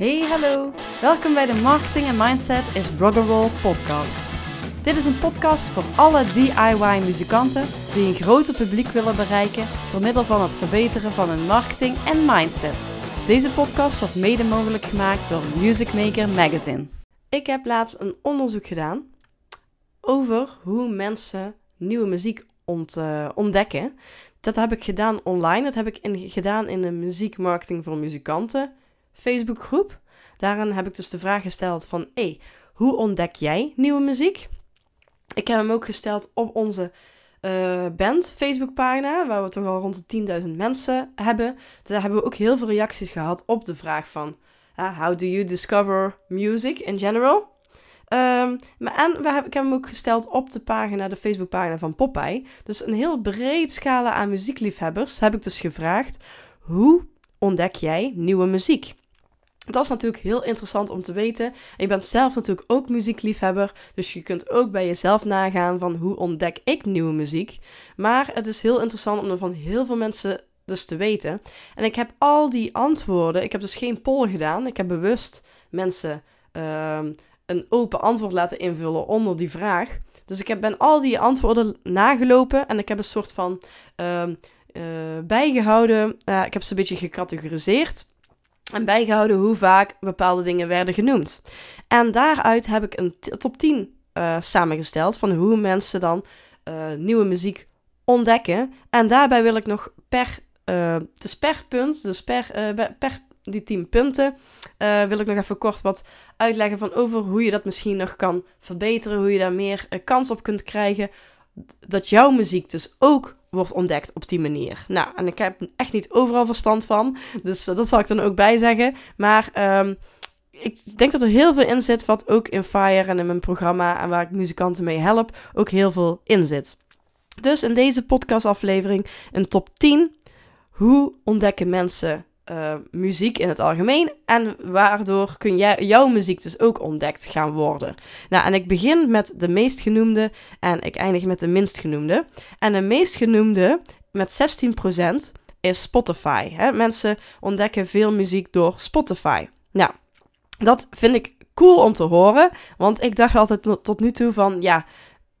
Hey, hallo. Welkom bij de Marketing en Mindset is Rock'n'Roll podcast. Dit is een podcast voor alle DIY-muzikanten die een groter publiek willen bereiken door middel van het verbeteren van hun marketing en mindset. Deze podcast wordt mede mogelijk gemaakt door Music Maker Magazine. Ik heb laatst een onderzoek gedaan over hoe mensen nieuwe muziek uh, ontdekken. Dat heb ik gedaan online. Dat heb ik gedaan in de muziekmarketing voor muzikanten Facebookgroep. Daarin heb ik dus de vraag gesteld van, hey, hoe ontdek jij nieuwe muziek? Ik heb hem ook gesteld op onze uh, band Facebookpagina, waar we toch al rond de 10.000 mensen hebben. Daar hebben we ook heel veel reacties gehad op de vraag van, uh, how do you discover music in general? Um, maar en we hebben, ik heb hem ook gesteld op de pagina, de Facebookpagina van Popeye. Dus een heel breed scala aan muziekliefhebbers heb ik dus gevraagd, hoe ontdek jij nieuwe muziek? Dat is natuurlijk heel interessant om te weten. je bent zelf natuurlijk ook muziekliefhebber, dus je kunt ook bij jezelf nagaan van hoe ontdek ik nieuwe muziek. Maar het is heel interessant om er van heel veel mensen dus te weten. En ik heb al die antwoorden, ik heb dus geen poll gedaan, ik heb bewust mensen uh, een open antwoord laten invullen onder die vraag. Dus ik heb, ben al die antwoorden nagelopen en ik heb een soort van uh, uh, bijgehouden. ik heb ze een beetje gecategoriseerd en bijgehouden hoe vaak bepaalde dingen werden genoemd. En daaruit heb ik een top 10 uh, eh, samengesteld van hoe mensen dan uh, nieuwe muziek ontdekken. En daarbij wil ik nog per, uh, per punt, dus per, per die 10 punten, wil ik nog even kort wat uitleggen van over hoe je dat misschien nog kan verbeteren, hoe je daar meer kans op kunt krijgen. Dat jouw muziek dus ook wordt ontdekt op die manier. Nou, en ik heb echt niet overal verstand van, dus uh, dat zal ik dan ook bij zeggen. Maar um, ik denk dat er heel veel in zit wat ook in Fire en in mijn programma en waar ik muzikanten mee help, ook heel veel in zit. Dus in deze podcastaflevering een top 10. Hoe ontdekken mensen uh, muziek in het algemeen. En waardoor kun jij, jouw muziek dus ook ontdekt gaan worden. Nou, en ik begin met de meest genoemde en ik eindig met de minst genoemde. En de meest genoemde met 16% is Spotify. Hè? Mensen ontdekken veel muziek door Spotify. Nou, dat vind ik cool om te horen. Want ik dacht altijd tot nu toe van ja.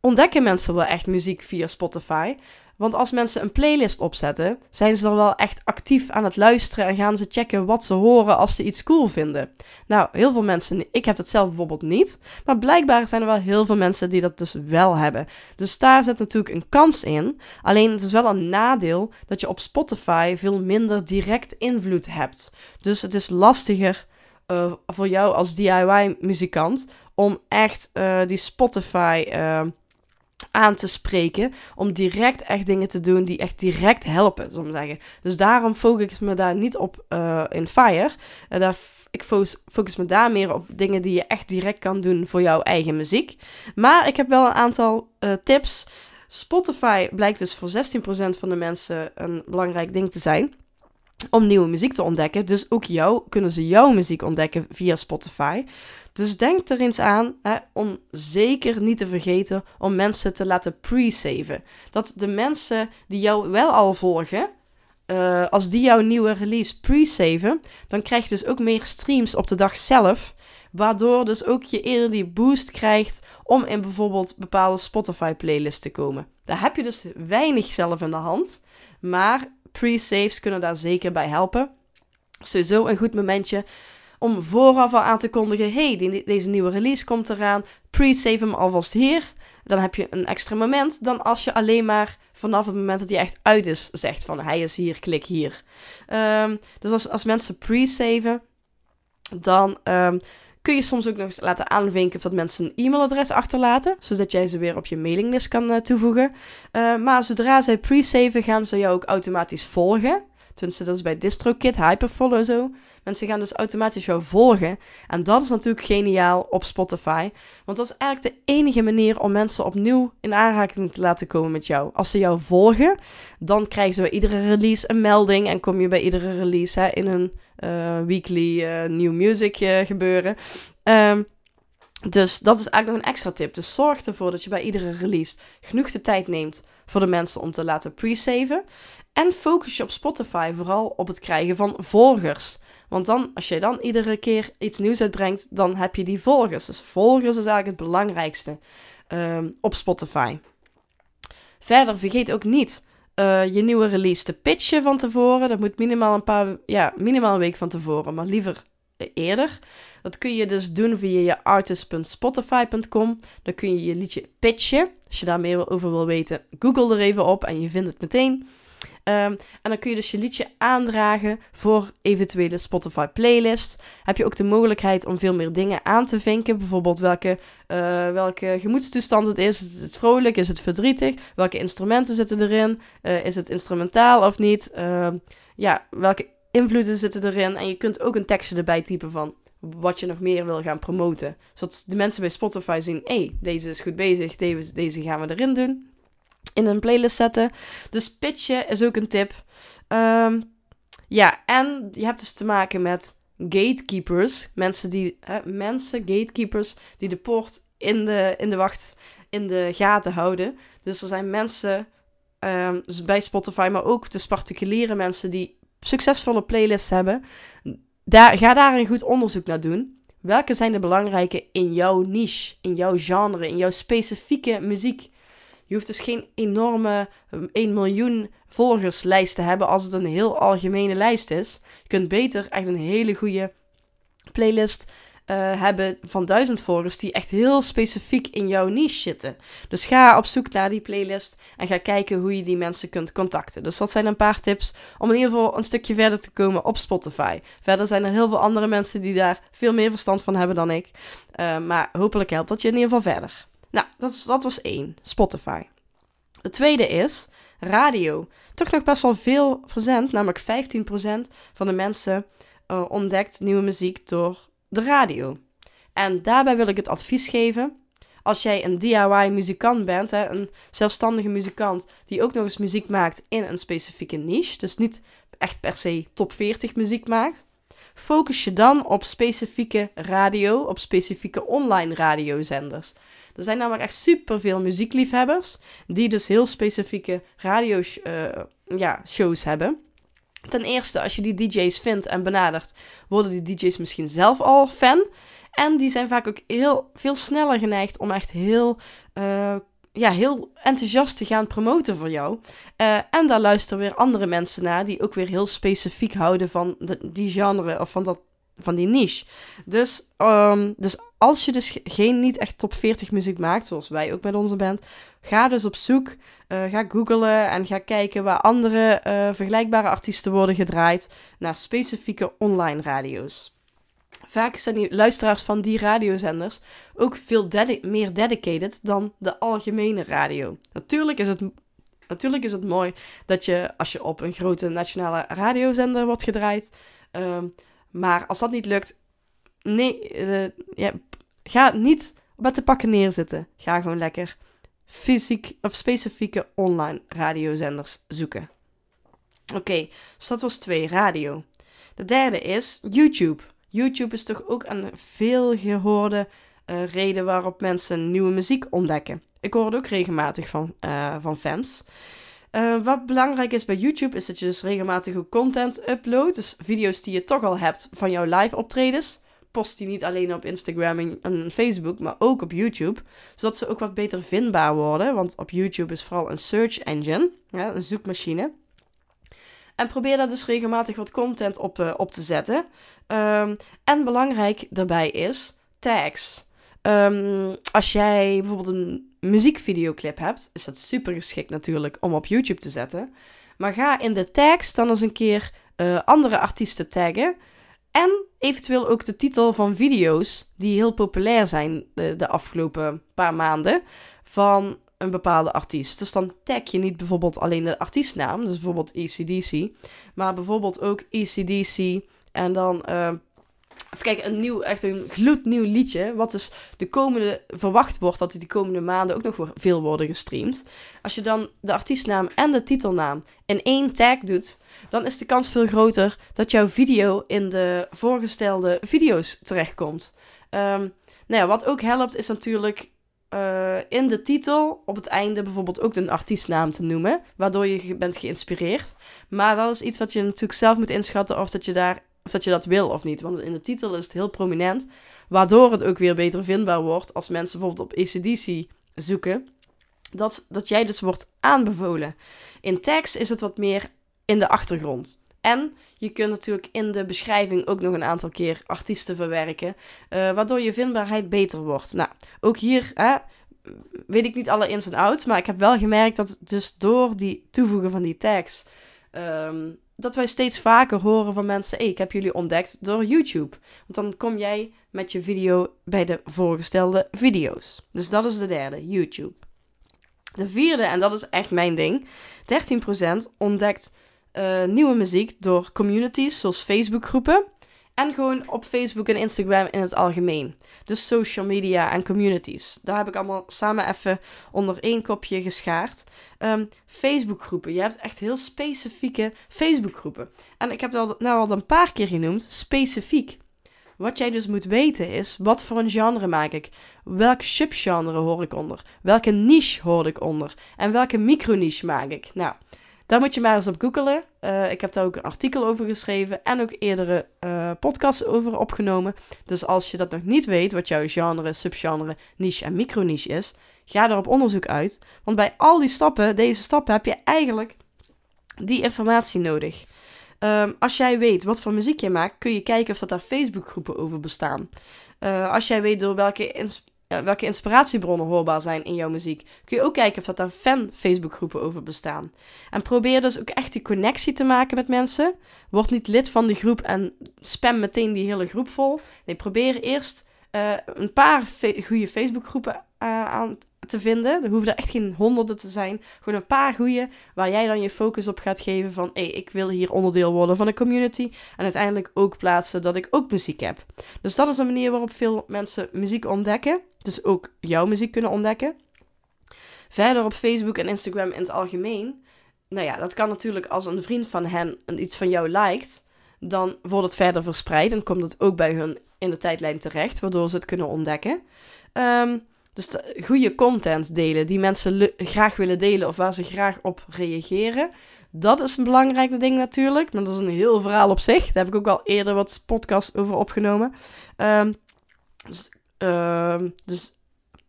Ontdekken mensen wel echt muziek via Spotify? Want als mensen een playlist opzetten, zijn ze er wel echt actief aan het luisteren en gaan ze checken wat ze horen als ze iets cool vinden. Nou, heel veel mensen, ik heb dat zelf bijvoorbeeld niet, maar blijkbaar zijn er wel heel veel mensen die dat dus wel hebben. Dus daar zit natuurlijk een kans in. Alleen het is wel een nadeel dat je op Spotify veel minder direct invloed hebt. Dus het is lastiger uh, voor jou als DIY-muzikant om echt uh, die Spotify. Uh, aan te spreken. Om direct echt dingen te doen die echt direct helpen, zal ik zeggen. Dus daarom focus ik me daar niet op uh, in Fire. Uh, daar, ik focus, focus me daar meer op dingen die je echt direct kan doen voor jouw eigen muziek. Maar ik heb wel een aantal uh, tips. Spotify blijkt dus voor 16% van de mensen een belangrijk ding te zijn om nieuwe muziek te ontdekken. Dus ook jou kunnen ze jouw muziek ontdekken via Spotify. Dus denk er eens aan hè, om zeker niet te vergeten om mensen te laten pre-saven. Dat de mensen die jou wel al volgen, uh, als die jouw nieuwe release pre-saven, dan krijg je dus ook meer streams op de dag zelf. Waardoor dus ook je eerder die boost krijgt om in bijvoorbeeld bepaalde Spotify playlists te komen. Daar heb je dus weinig zelf in de hand. Maar pre-saves kunnen daar zeker bij helpen. Sowieso een goed momentje om vooraf al aan te kondigen: hey, deze nieuwe release komt eraan. Pre-save hem alvast hier. Dan heb je een extra moment dan als je alleen maar vanaf het moment dat hij echt uit is zegt van hij is hier, klik hier. Um, dus als, als mensen pre-saven, dan um, kun je soms ook nog eens laten aanvinken of dat mensen een e-mailadres achterlaten, zodat jij ze weer op je mailinglist kan uh, toevoegen. Uh, maar zodra zij pre-saven, gaan ze jou ook automatisch volgen. Tenminste, dat is bij DistroKit, Hyperfollow zo. Mensen gaan dus automatisch jou volgen. En dat is natuurlijk geniaal op Spotify. Want dat is eigenlijk de enige manier om mensen opnieuw in aanraking te laten komen met jou. Als ze jou volgen, dan krijgen ze bij iedere release een melding. En kom je bij iedere release hè, in hun uh, weekly uh, new music uh, gebeuren. Um, dus dat is eigenlijk nog een extra tip. Dus zorg ervoor dat je bij iedere release genoeg de tijd neemt voor de mensen om te laten pre-saven. En focus je op Spotify vooral op het krijgen van volgers. Want dan, als je dan iedere keer iets nieuws uitbrengt, dan heb je die volgers. Dus volgers is eigenlijk het belangrijkste um, op Spotify. Verder vergeet ook niet uh, je nieuwe release te pitchen van tevoren. Dat moet minimaal een paar, ja, minimaal een week van tevoren, maar liever eerder. Dat kun je dus doen via je artist.spotify.com. Dan kun je je liedje pitchen. Als je daar meer over wil weten, google er even op en je vindt het meteen. Um, en dan kun je dus je liedje aandragen voor eventuele Spotify playlist. Heb je ook de mogelijkheid om veel meer dingen aan te vinken. Bijvoorbeeld welke, uh, welke gemoedstoestand het is. Is het vrolijk? Is het verdrietig? Welke instrumenten zitten erin? Uh, is het instrumentaal of niet? Uh, ja, welke invloeden zitten erin? En je kunt ook een tekstje erbij typen van wat je nog meer wil gaan promoten. Zodat de mensen bij Spotify zien, hé, hey, deze is goed bezig, deze, deze gaan we erin doen in een playlist zetten. Dus pitchen is ook een tip. Um, ja, en je hebt dus te maken met gatekeepers. Mensen, die, hè, mensen gatekeepers, die de poort in de, in de wacht, in de gaten houden. Dus er zijn mensen um, bij Spotify, maar ook dus particuliere mensen die succesvolle playlists hebben. Daar, ga daar een goed onderzoek naar doen. Welke zijn de belangrijke in jouw niche, in jouw genre, in jouw specifieke muziek? Je hoeft dus geen enorme 1 ehm, miljoen volgerslijst te hebben als het een heel algemene lijst is. Je kunt beter echt een hele goede playlist uh, hebben van duizend volgers die echt heel specifiek in jouw niche zitten. Dus ga op zoek naar die playlist en ga kijken hoe je die mensen kunt contacten. Dus dat zijn een paar tips om in ieder geval een stukje verder te komen op Spotify. Verder zijn er heel veel andere mensen die daar veel meer verstand van hebben dan ik. Uh, maar hopelijk helpt dat je in ieder geval verder. Nou, dat, dat was één. Spotify. De tweede is radio. Toch nog best wel veel verzend, namelijk 15% van de mensen uh, ontdekt nieuwe muziek door de radio. En daarbij wil ik het advies geven. Als jij een DIY-muzikant bent, hè, een zelfstandige muzikant die ook nog eens muziek maakt in een specifieke niche, dus niet echt per se top 40 muziek maakt, focus je dan op specifieke radio, op specifieke online radiozenders. Er zijn namelijk echt superveel muziekliefhebbers die dus heel specifieke radioshows uh, ja, shows hebben. Ten eerste, als je die DJ's vindt en benadert, worden die DJ's misschien zelf al fan. En die zijn vaak ook heel veel sneller geneigd om echt heel, uh, ja, heel enthousiast te gaan promoten voor jou. Uh, en daar luisteren weer andere mensen naar die ook weer heel specifiek houden van die genre of van dat van die niche. Dus, um, dus als je dus geen niet echt top 40 muziek maakt, zoals wij ook met onze band, ga dus op zoek, uh, ga googlen en ga kijken waar andere uh, vergelijkbare artiesten worden gedraaid naar specifieke online radio's. Vaak zijn die luisteraars van die radiozenders ook veel meer dedicated dan de algemene radio. Natuurlijk is het Natuurlijk is het mooi dat je, als je op een grote nationale radiozender wordt gedraaid, um, maar als dat niet lukt, nee, uh, ja, ga niet met de pakken neerzitten. Ga gewoon lekker fysiek of specifieke online radiozenders zoeken. Oké, dus dat was twee, radio. De derde is YouTube. YouTube is toch ook een veel gehoorde uh, reden waarop mensen nieuwe muziek ontdekken. Ik hoor het ook regelmatig van, uh, van fans. Uh, wat belangrijk is bij YouTube is dat je dus regelmatig ook content uploadt. Dus video's die je toch al hebt van jouw live optredens. Post die niet alleen op Instagram en Facebook, maar ook op YouTube. Zodat ze ook wat beter vindbaar worden. Want op YouTube is vooral een search engine, een zoekmachine. En probeer daar dus regelmatig wat content op, uh, op te zetten. Um, en belangrijk daarbij is tags. Um, als jij bijvoorbeeld een muziekvideoclip hebt, is dat super geschikt natuurlijk om op YouTube te zetten. Maar ga in de tags dan eens een keer uh, andere artiesten taggen. En eventueel ook de titel van video's die heel populair zijn de, de afgelopen paar maanden van een bepaalde artiest. Dus dan tag je niet bijvoorbeeld alleen de artiestnaam, dus bijvoorbeeld ECDC, maar bijvoorbeeld ook ECDC en dan uh, Even kijken, een nieuw, echt een gloednieuw liedje. Wat dus de komende, verwacht wordt dat die de komende maanden ook nog veel worden gestreamd. Als je dan de artiestnaam en de titelnaam in één tag doet, dan is de kans veel groter dat jouw video in de voorgestelde video's terechtkomt. Um, nou ja, wat ook helpt is natuurlijk uh, in de titel op het einde bijvoorbeeld ook een artiestnaam te noemen, waardoor je bent geïnspireerd. Maar dat is iets wat je natuurlijk zelf moet inschatten of dat je daar of dat je dat wil of niet. Want in de titel is het heel prominent. Waardoor het ook weer beter vindbaar wordt als mensen bijvoorbeeld op ACDC zoeken. Dat, dat jij dus wordt aanbevolen. In tekst is het wat meer in de achtergrond. En je kunt natuurlijk in de beschrijving ook nog een aantal keer artiesten verwerken, uh, waardoor je vindbaarheid beter wordt. Nou, ook hier hè, weet ik niet alle ins en outs, maar ik heb wel gemerkt dat dus door die toevoegen van die tags, dat wij steeds vaker horen van mensen, ik heb jullie ontdekt door YouTube. Want dan kom jij met je video bij de voorgestelde video's. Dus dat is de derde, YouTube. De vierde, en dat is echt mijn ding, 13% ontdekt uh, nieuwe muziek door communities zoals Facebookgroepen. En gewoon op Facebook en Instagram in het algemeen. Dus social media en communities. Daar heb ik allemaal samen even onder één kopje geschaard. Um, Facebookgroepen. Je hebt echt heel specifieke Facebookgroepen. En ik heb dat nou al een paar keer genoemd. Specifiek. Wat jij dus moet weten is, wat voor een genre maak ik? Welk subgenre hoor ik onder? Welke niche hoor ik onder? En welke microniche maak ik? Nou, daar moet je maar eens op googelen. Uh, ik heb daar ook een artikel over geschreven en ook eerdere uh, podcasts over opgenomen. Dus als je dat nog niet weet, wat jouw genre, subgenre, niche en microniche is, ga er op onderzoek uit. Want bij al die stappen, deze stappen, heb je eigenlijk die informatie nodig. Um, als jij weet wat voor muziek je maakt, kun je kijken of dat daar Facebookgroepen over bestaan. Uh, als jij weet door welke welke inspiratiebronnen hoorbaar zijn in jouw muziek, kun je ook kijken of dat daar fan-Facebookgroepen over bestaan. En probeer dus ook echt die connectie te maken met mensen. Word niet lid van die groep en spam meteen die hele groep vol. Nee, probeer eerst uh, een paar goede Facebookgroepen uh, aan te vinden. Er hoeven er echt geen honderden te zijn. Gewoon een paar goede waar jij dan je focus op gaat geven van... hey, ik wil hier onderdeel worden van een community. En uiteindelijk ook plaatsen dat ik ook muziek heb. Dus dat is een manier waarop veel mensen muziek ontdekken. Dus ook jouw muziek kunnen ontdekken. Verder op Facebook en Instagram in het algemeen. Nou ja, dat kan natuurlijk als een vriend van hen iets van jou liked. Dan wordt het verder verspreid en komt het ook bij hun in de tijdlijn terecht, waardoor ze het kunnen ontdekken. Um, dus goede content delen die mensen graag willen delen of waar ze graag op reageren. Dat is een belangrijk ding natuurlijk. Maar dat is een heel verhaal op zich. Daar heb ik ook al eerder wat podcast over opgenomen. Um, dus, uh, dus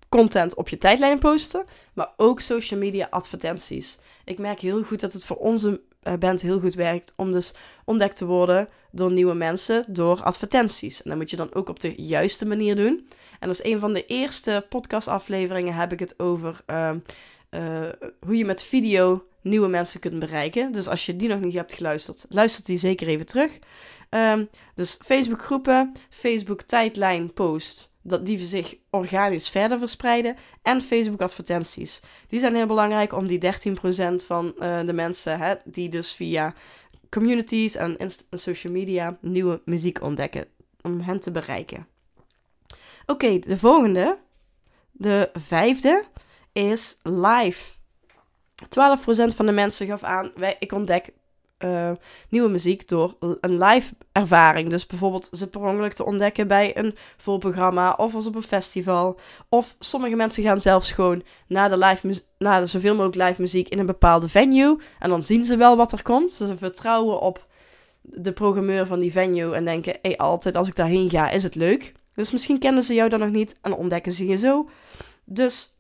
content op je tijdlijn posten, maar ook social media advertenties. Ik merk heel goed dat het voor onze band heel goed werkt om dus ontdekt te worden door nieuwe mensen, door advertenties. En dat moet je dan ook op de juiste manier doen. En als een van de eerste podcastafleveringen heb ik het over uh, uh, hoe je met video nieuwe mensen kunt bereiken. Dus als je die nog niet hebt geluisterd, luister die zeker even terug. Um, dus Facebook groepen, Facebook tijdlijn post dat die zich organisch verder verspreiden. En Facebook advertenties. Die zijn heel belangrijk om die 13% van uh, de mensen hè, die dus via communities en, social media nieuwe muziek ontdekken. Om hen te bereiken. Oké, de volgende. De vijfde is live. 12% van de mensen gaf aan, wij, ik ontdek uh, nieuwe muziek door een live ervaring. Dus bijvoorbeeld ze per ongeluk te ontdekken bij een voorprogramma of als op een festival. Of sommige mensen gaan zelfs gewoon naar de, live naar de zoveel mogelijk live muziek in een bepaalde venue. En dan zien ze wel wat er komt. Ze vertrouwen op de programmeur van die venue en denken, hey, altijd als ik daarheen ga is het leuk. Dus misschien kennen ze jou dan nog niet en ontdekken ze je zo. Dus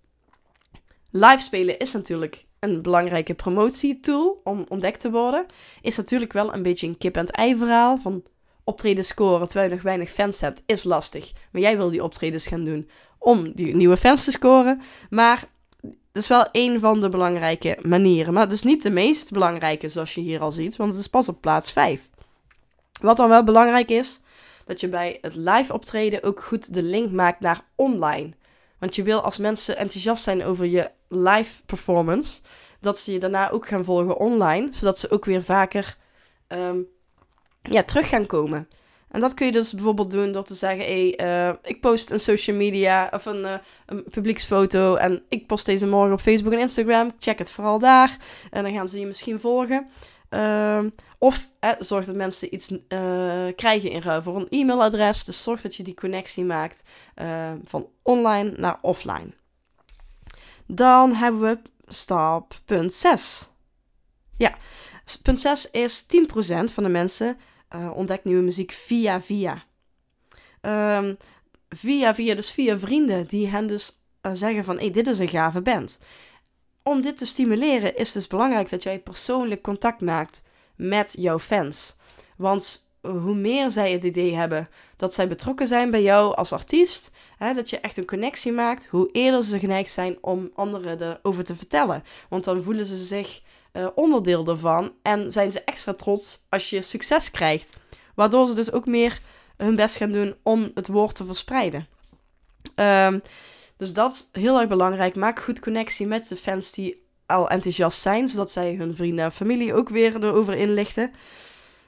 live spelen is natuurlijk een belangrijke promotietool om ontdekt te worden, is natuurlijk wel een beetje een kip-en-ei verhaal. Van optreden scoren terwijl je nog weinig fans hebt, is lastig. Maar jij wil die optredens gaan doen om die nieuwe fans te scoren. Maar het is wel een van de belangrijke manieren. Maar dus niet de meest belangrijke, zoals je hier al ziet, want het is pas op plaats 5. Wat dan wel belangrijk is, dat je bij het live optreden ook goed de link maakt naar online. Want je wil als mensen enthousiast zijn over je live performance, dat ze je daarna ook gaan volgen online, zodat ze ook weer vaker um, ja, terug gaan komen. En dat kun je dus bijvoorbeeld doen door te zeggen: hey, uh, ik post een social media of een, uh, een publieksfoto en ik post deze morgen op Facebook en Instagram. Check het vooral daar. En dan gaan ze je misschien volgen. Uh, of eh, zorg dat mensen iets uh, krijgen in ruil voor een e-mailadres. Dus zorg dat je die connectie maakt van online naar offline. Dan hebben we stap punt 6. Ja, punt 6 is 10% van de mensen uh, ontdekt nieuwe muziek via via. Um, via via, dus via vrienden die hen dus uh, zeggen van... hé, hey, dit is een gave band. Om dit te stimuleren is dus belangrijk dat jij persoonlijk contact maakt met jouw fans. Want hoe meer zij het idee hebben dat zij betrokken zijn bij jou als artiest, hè, dat je echt een connectie maakt, hoe eerder ze geneigd zijn om anderen erover te vertellen. Want dan voelen ze zich uh, onderdeel ervan en zijn ze extra trots als je succes krijgt. Waardoor ze dus ook meer hun best gaan doen om het woord te verspreiden. Um, dus dat is heel erg belangrijk. Maak goed connectie met de fans die al enthousiast zijn, zodat zij hun vrienden en familie ook weer erover inlichten.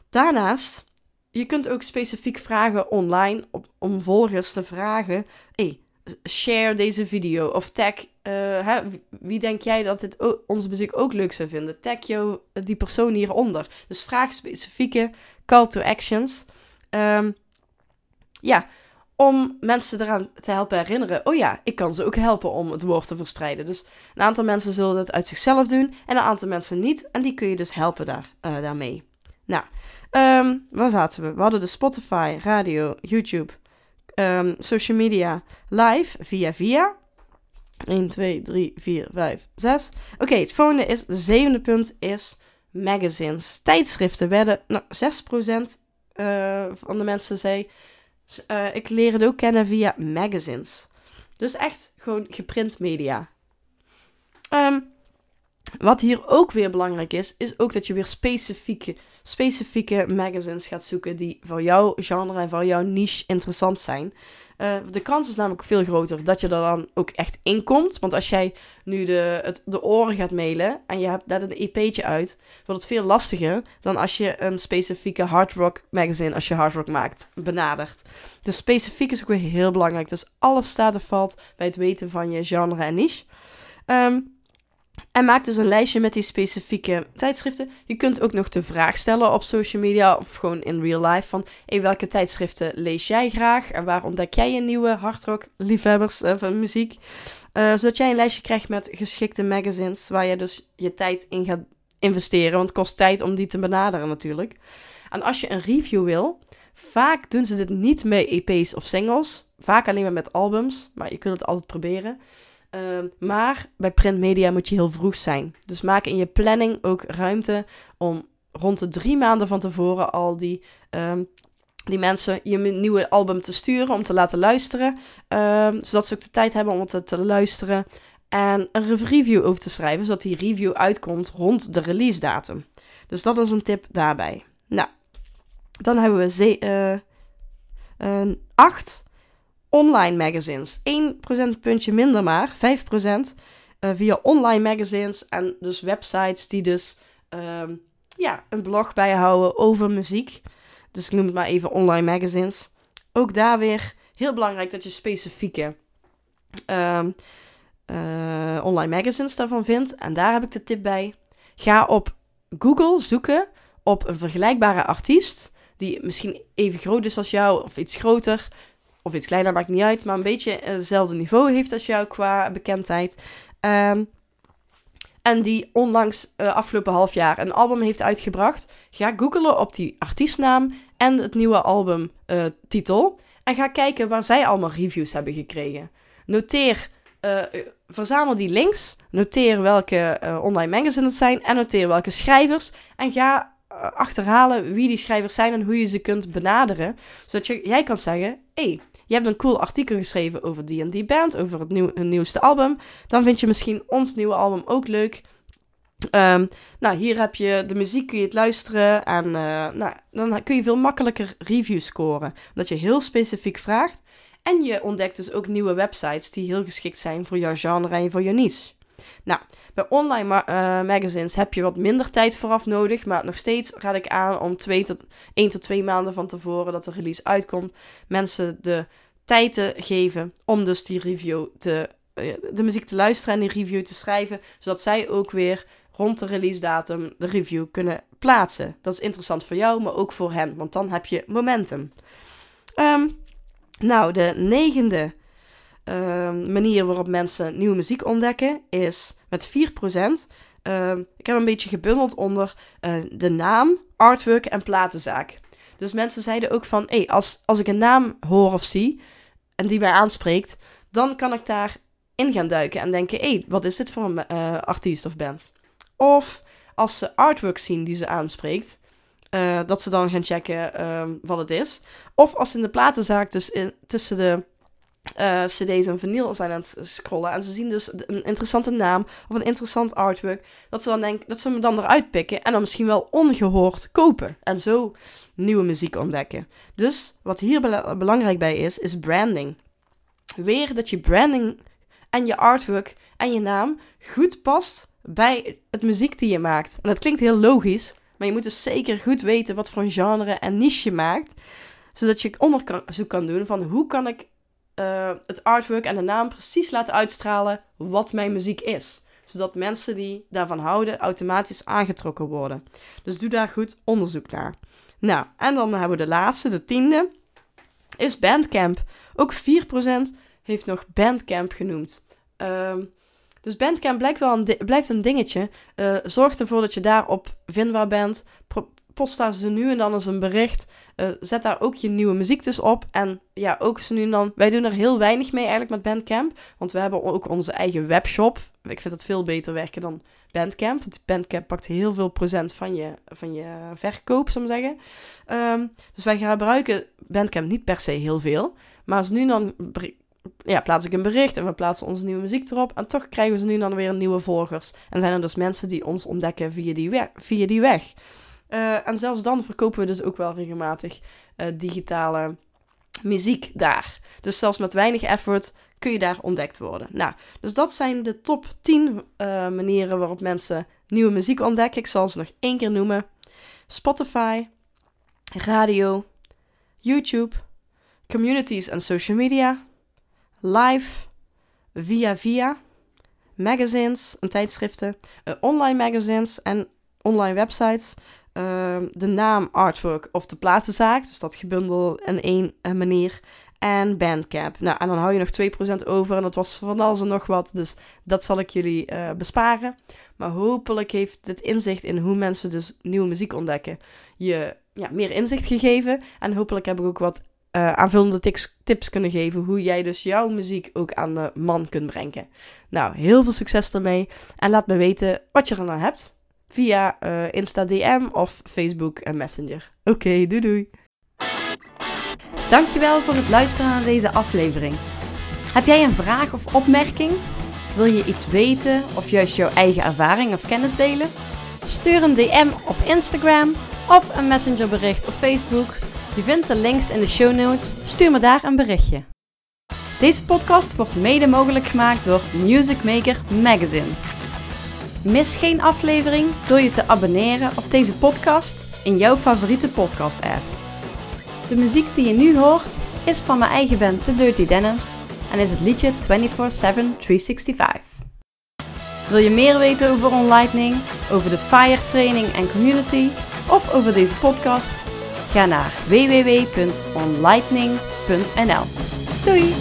Daarnaast je kunt ook specifiek vragen online om volgers te vragen: hey, share deze video of tag. Uh, hè, wie denk jij dat dit onze muziek ook leuk zou vinden? Tag jou, die persoon hieronder. Dus vraag specifieke call to actions. Um, ja, om mensen eraan te helpen herinneren. Oh ja, ik kan ze ook helpen om het woord te verspreiden. Dus een aantal mensen zullen dat uit zichzelf doen en een aantal mensen niet. En die kun je dus helpen daar, uh, daarmee. Nou, Um, waar zaten we? We hadden de Spotify, radio, YouTube, um, social media, live, via via. 1, 2, 3, 4, 5, 6. Oké, het volgende is, de zevende punt is magazines. Tijdschriften werden, nou, 6% uh, van de mensen zei, uh, ik leer het ook kennen via magazines. Dus echt gewoon geprint media. Um, wat hier ook weer belangrijk is, is ook dat je weer specifieke, specifieke magazines gaat zoeken die voor jouw genre en voor jouw niche interessant zijn. Uh, de kans is namelijk veel groter dat je er dan ook echt in komt. Want als jij nu de, het, de oren gaat mailen en je hebt net een EP'tje uit, wordt het veel lastiger dan als je een specifieke hard rock magazine, als je hard rock maakt, benadert. Dus specifiek is ook weer heel belangrijk. Dus alles staat en valt bij het weten van je genre en niche. Um, en maak dus een lijstje met die specifieke tijdschriften. Je kunt ook nog de vraag stellen op social media of gewoon in real life van hey, welke tijdschriften lees jij graag en waar ontdek jij een nieuwe hardrock liefhebbers uh, van muziek. Uh, zodat jij een lijstje krijgt met geschikte magazines waar je dus je tijd in gaat investeren. Want het kost tijd om die te benaderen natuurlijk. En als je een review wil, vaak doen ze dit niet met EP's of singles. Vaak alleen maar met albums, maar je kunt het altijd proberen. Ehm, maar bij printmedia moet je heel vroeg zijn. Dus maak in je planning ook ruimte om rond de drie maanden van tevoren al die, um, die mensen je nieuwe album te sturen om te laten luisteren. Um, zodat ze ook de tijd hebben om het te luisteren. En een review over te schrijven, zodat die review uitkomt rond de release datum. Dus dat is een tip daarbij. Nou, dan hebben we ze, uh, acht online magazines. 1 procentpuntje minder maar, 5% uh, eh, via online magazines en dus websites die dus um, ja, een blog bijhouden over muziek. Dus ik noem het maar even online magazines. Ook daar weer heel belangrijk dat je specifieke um, uh, online magazines daarvan vindt. En daar heb ik de tip bij. Ga op Google zoeken op een vergelijkbare artiest. Die misschien even groot is als jou of iets groter of iets kleiner, maakt niet uit, maar een beetje hetzelfde niveau heeft als jou qua bekendheid. Um, en die onlangs uh, afgelopen half jaar een album heeft uitgebracht. Ga googlen op die artiestnaam en het nieuwe albumtitel. Uh, en ga kijken waar zij allemaal reviews hebben gekregen. Noteer, verzamel die links. Noteer welke online magazines het zijn. En noteer welke schrijvers. En ga achterhalen wie die schrijvers zijn en hoe je ze kunt benaderen. Zodat je, jij kan zeggen: hé, hey, je hebt een cool artikel geschreven over die en die band, over het nieuw, hun nieuwste album. Dan vind je misschien ons nieuwe album ook leuk. Um, nou, hier heb je de muziek, kun je het luisteren. En uh, nou, dan kun je veel makkelijker reviews scoren. Omdat je heel specifiek vraagt. En je ontdekt dus ook nieuwe websites die heel geschikt zijn voor jouw genre en voor je niche. Nou, bij online uh, magazines heb je wat minder tijd vooraf nodig, maar nog steeds raad ik aan om 2 tot 1 tot 2 maanden van tevoren dat de release uitkomt, mensen de tijd te geven om dus die review te, uh, de muziek te luisteren en die review te schrijven, zodat zij ook weer rond de release datum de review kunnen plaatsen. Dat is interessant voor jou, maar ook voor hen, want dan heb je momentum. Um, nou, de negende uh, manier waarop mensen nieuwe muziek ontdekken is met 4%. Uh, ik heb een beetje gebundeld onder uh, de naam, artwork en platenzaak. Dus mensen zeiden ook van, hey, als, als ik een naam hoor of zie en die mij aanspreekt, dan kan ik daar in gaan duiken en denken, hé, hey, wat is dit voor een uh, artiest of band? Of als ze artwork zien die ze aanspreekt, uh, dat ze dan gaan checken uh, wat het is. Of als ze in de platenzaak dus tussen de uh, cd's en vinyl zijn aan het scrollen. En ze zien dus een interessante naam of een interessant artwork. Dat ze dan denken, dat ze hem dan eruit pikken en dan misschien wel ongehoord kopen. En zo nieuwe muziek ontdekken. Dus wat hier be belangrijk bij is, is branding. Weer dat je branding en je artwork en je naam goed past bij het muziek die je maakt. En dat klinkt heel logisch, maar je moet dus zeker goed weten wat voor een genre en niche je maakt. Zodat je onderzoek kan doen van hoe kan ik uh, het artwork en de naam precies laten uitstralen wat mijn muziek is. Zodat mensen die daarvan houden automatisch aangetrokken worden. Dus doe daar goed onderzoek naar. Nou, en dan hebben we de laatste, de tiende, is Bandcamp. Ook 4% heeft nog Bandcamp genoemd. Um, dus Bandcamp blijkt wel een blijft een dingetje. Uh, zorg ervoor dat je daarop vindbaar bent. Pro post daar ze nu en dan eens een bericht. Uh, zet daar ook je nieuwe muziek dus op. En ja, ook ze nu en dan. Wij doen er heel weinig mee eigenlijk met Bandcamp. Want we hebben ook onze eigen webshop. Ik vind dat veel beter werken dan Bandcamp. Want Bandcamp pakt heel veel procent van je, van je verkoop, zou ik zeggen. Um, dus wij gebruiken Bandcamp niet per se heel veel. Maar als nu dan ja, plaats ik een bericht en we plaatsen onze nieuwe muziek erop. En toch krijgen ze nu dan weer nieuwe volgers. En zijn er dus mensen die ons ontdekken via die, via die weg. Uh, en zelfs dan verkopen we dus ook wel regelmatig uh, digitale muziek daar. Dus zelfs met weinig effort kun je daar ontdekt worden. Nou, dus dat zijn de top 10 uh, eh, manieren waarop mensen nieuwe muziek ontdekken. Ik zal ze nog één keer noemen: Spotify, radio, YouTube, communities en social media, live, via via, magazines en tijdschriften, online magazines en online websites, uh, de naam artwork of de platenzaak, dus dat gebundel in één uh, manier, en Bandcamp. Nou, en dan hou je nog 2% over en dat was van alles en nog wat, dus dat zal ik jullie besparen. Maar hopelijk heeft dit inzicht in hoe mensen dus nieuwe muziek ontdekken je ja, meer inzicht gegeven. En hopelijk heb ik ook wat uh, aanvullende tips, tips kunnen geven hoe jij dus jouw muziek ook aan de man kunt brengen. Nou, heel veel succes ermee en laat me weten wat je er dan hebt via uh, Insta DM of Facebook en Messenger. Oké, okay, doei doei. Dankjewel voor het luisteren naar deze aflevering. Heb jij een vraag of opmerking? Wil je iets weten of juist jouw eigen ervaring of kennis delen? Stuur een DM op Instagram of een messengerbericht op Facebook je vindt de links in de show notes. Stuur me daar een berichtje. Deze podcast wordt mede mogelijk gemaakt door Music Maker Magazine. Mis geen aflevering door je te abonneren op deze podcast in jouw favoriete podcast-app. De muziek die je nu hoort is van mijn eigen band The Dirty Denims en is het liedje 24-7 365. Wil je meer weten over OnLightning, over de FIRE training en community of over deze podcast? Ga naar www.onlightning.nl. Doei!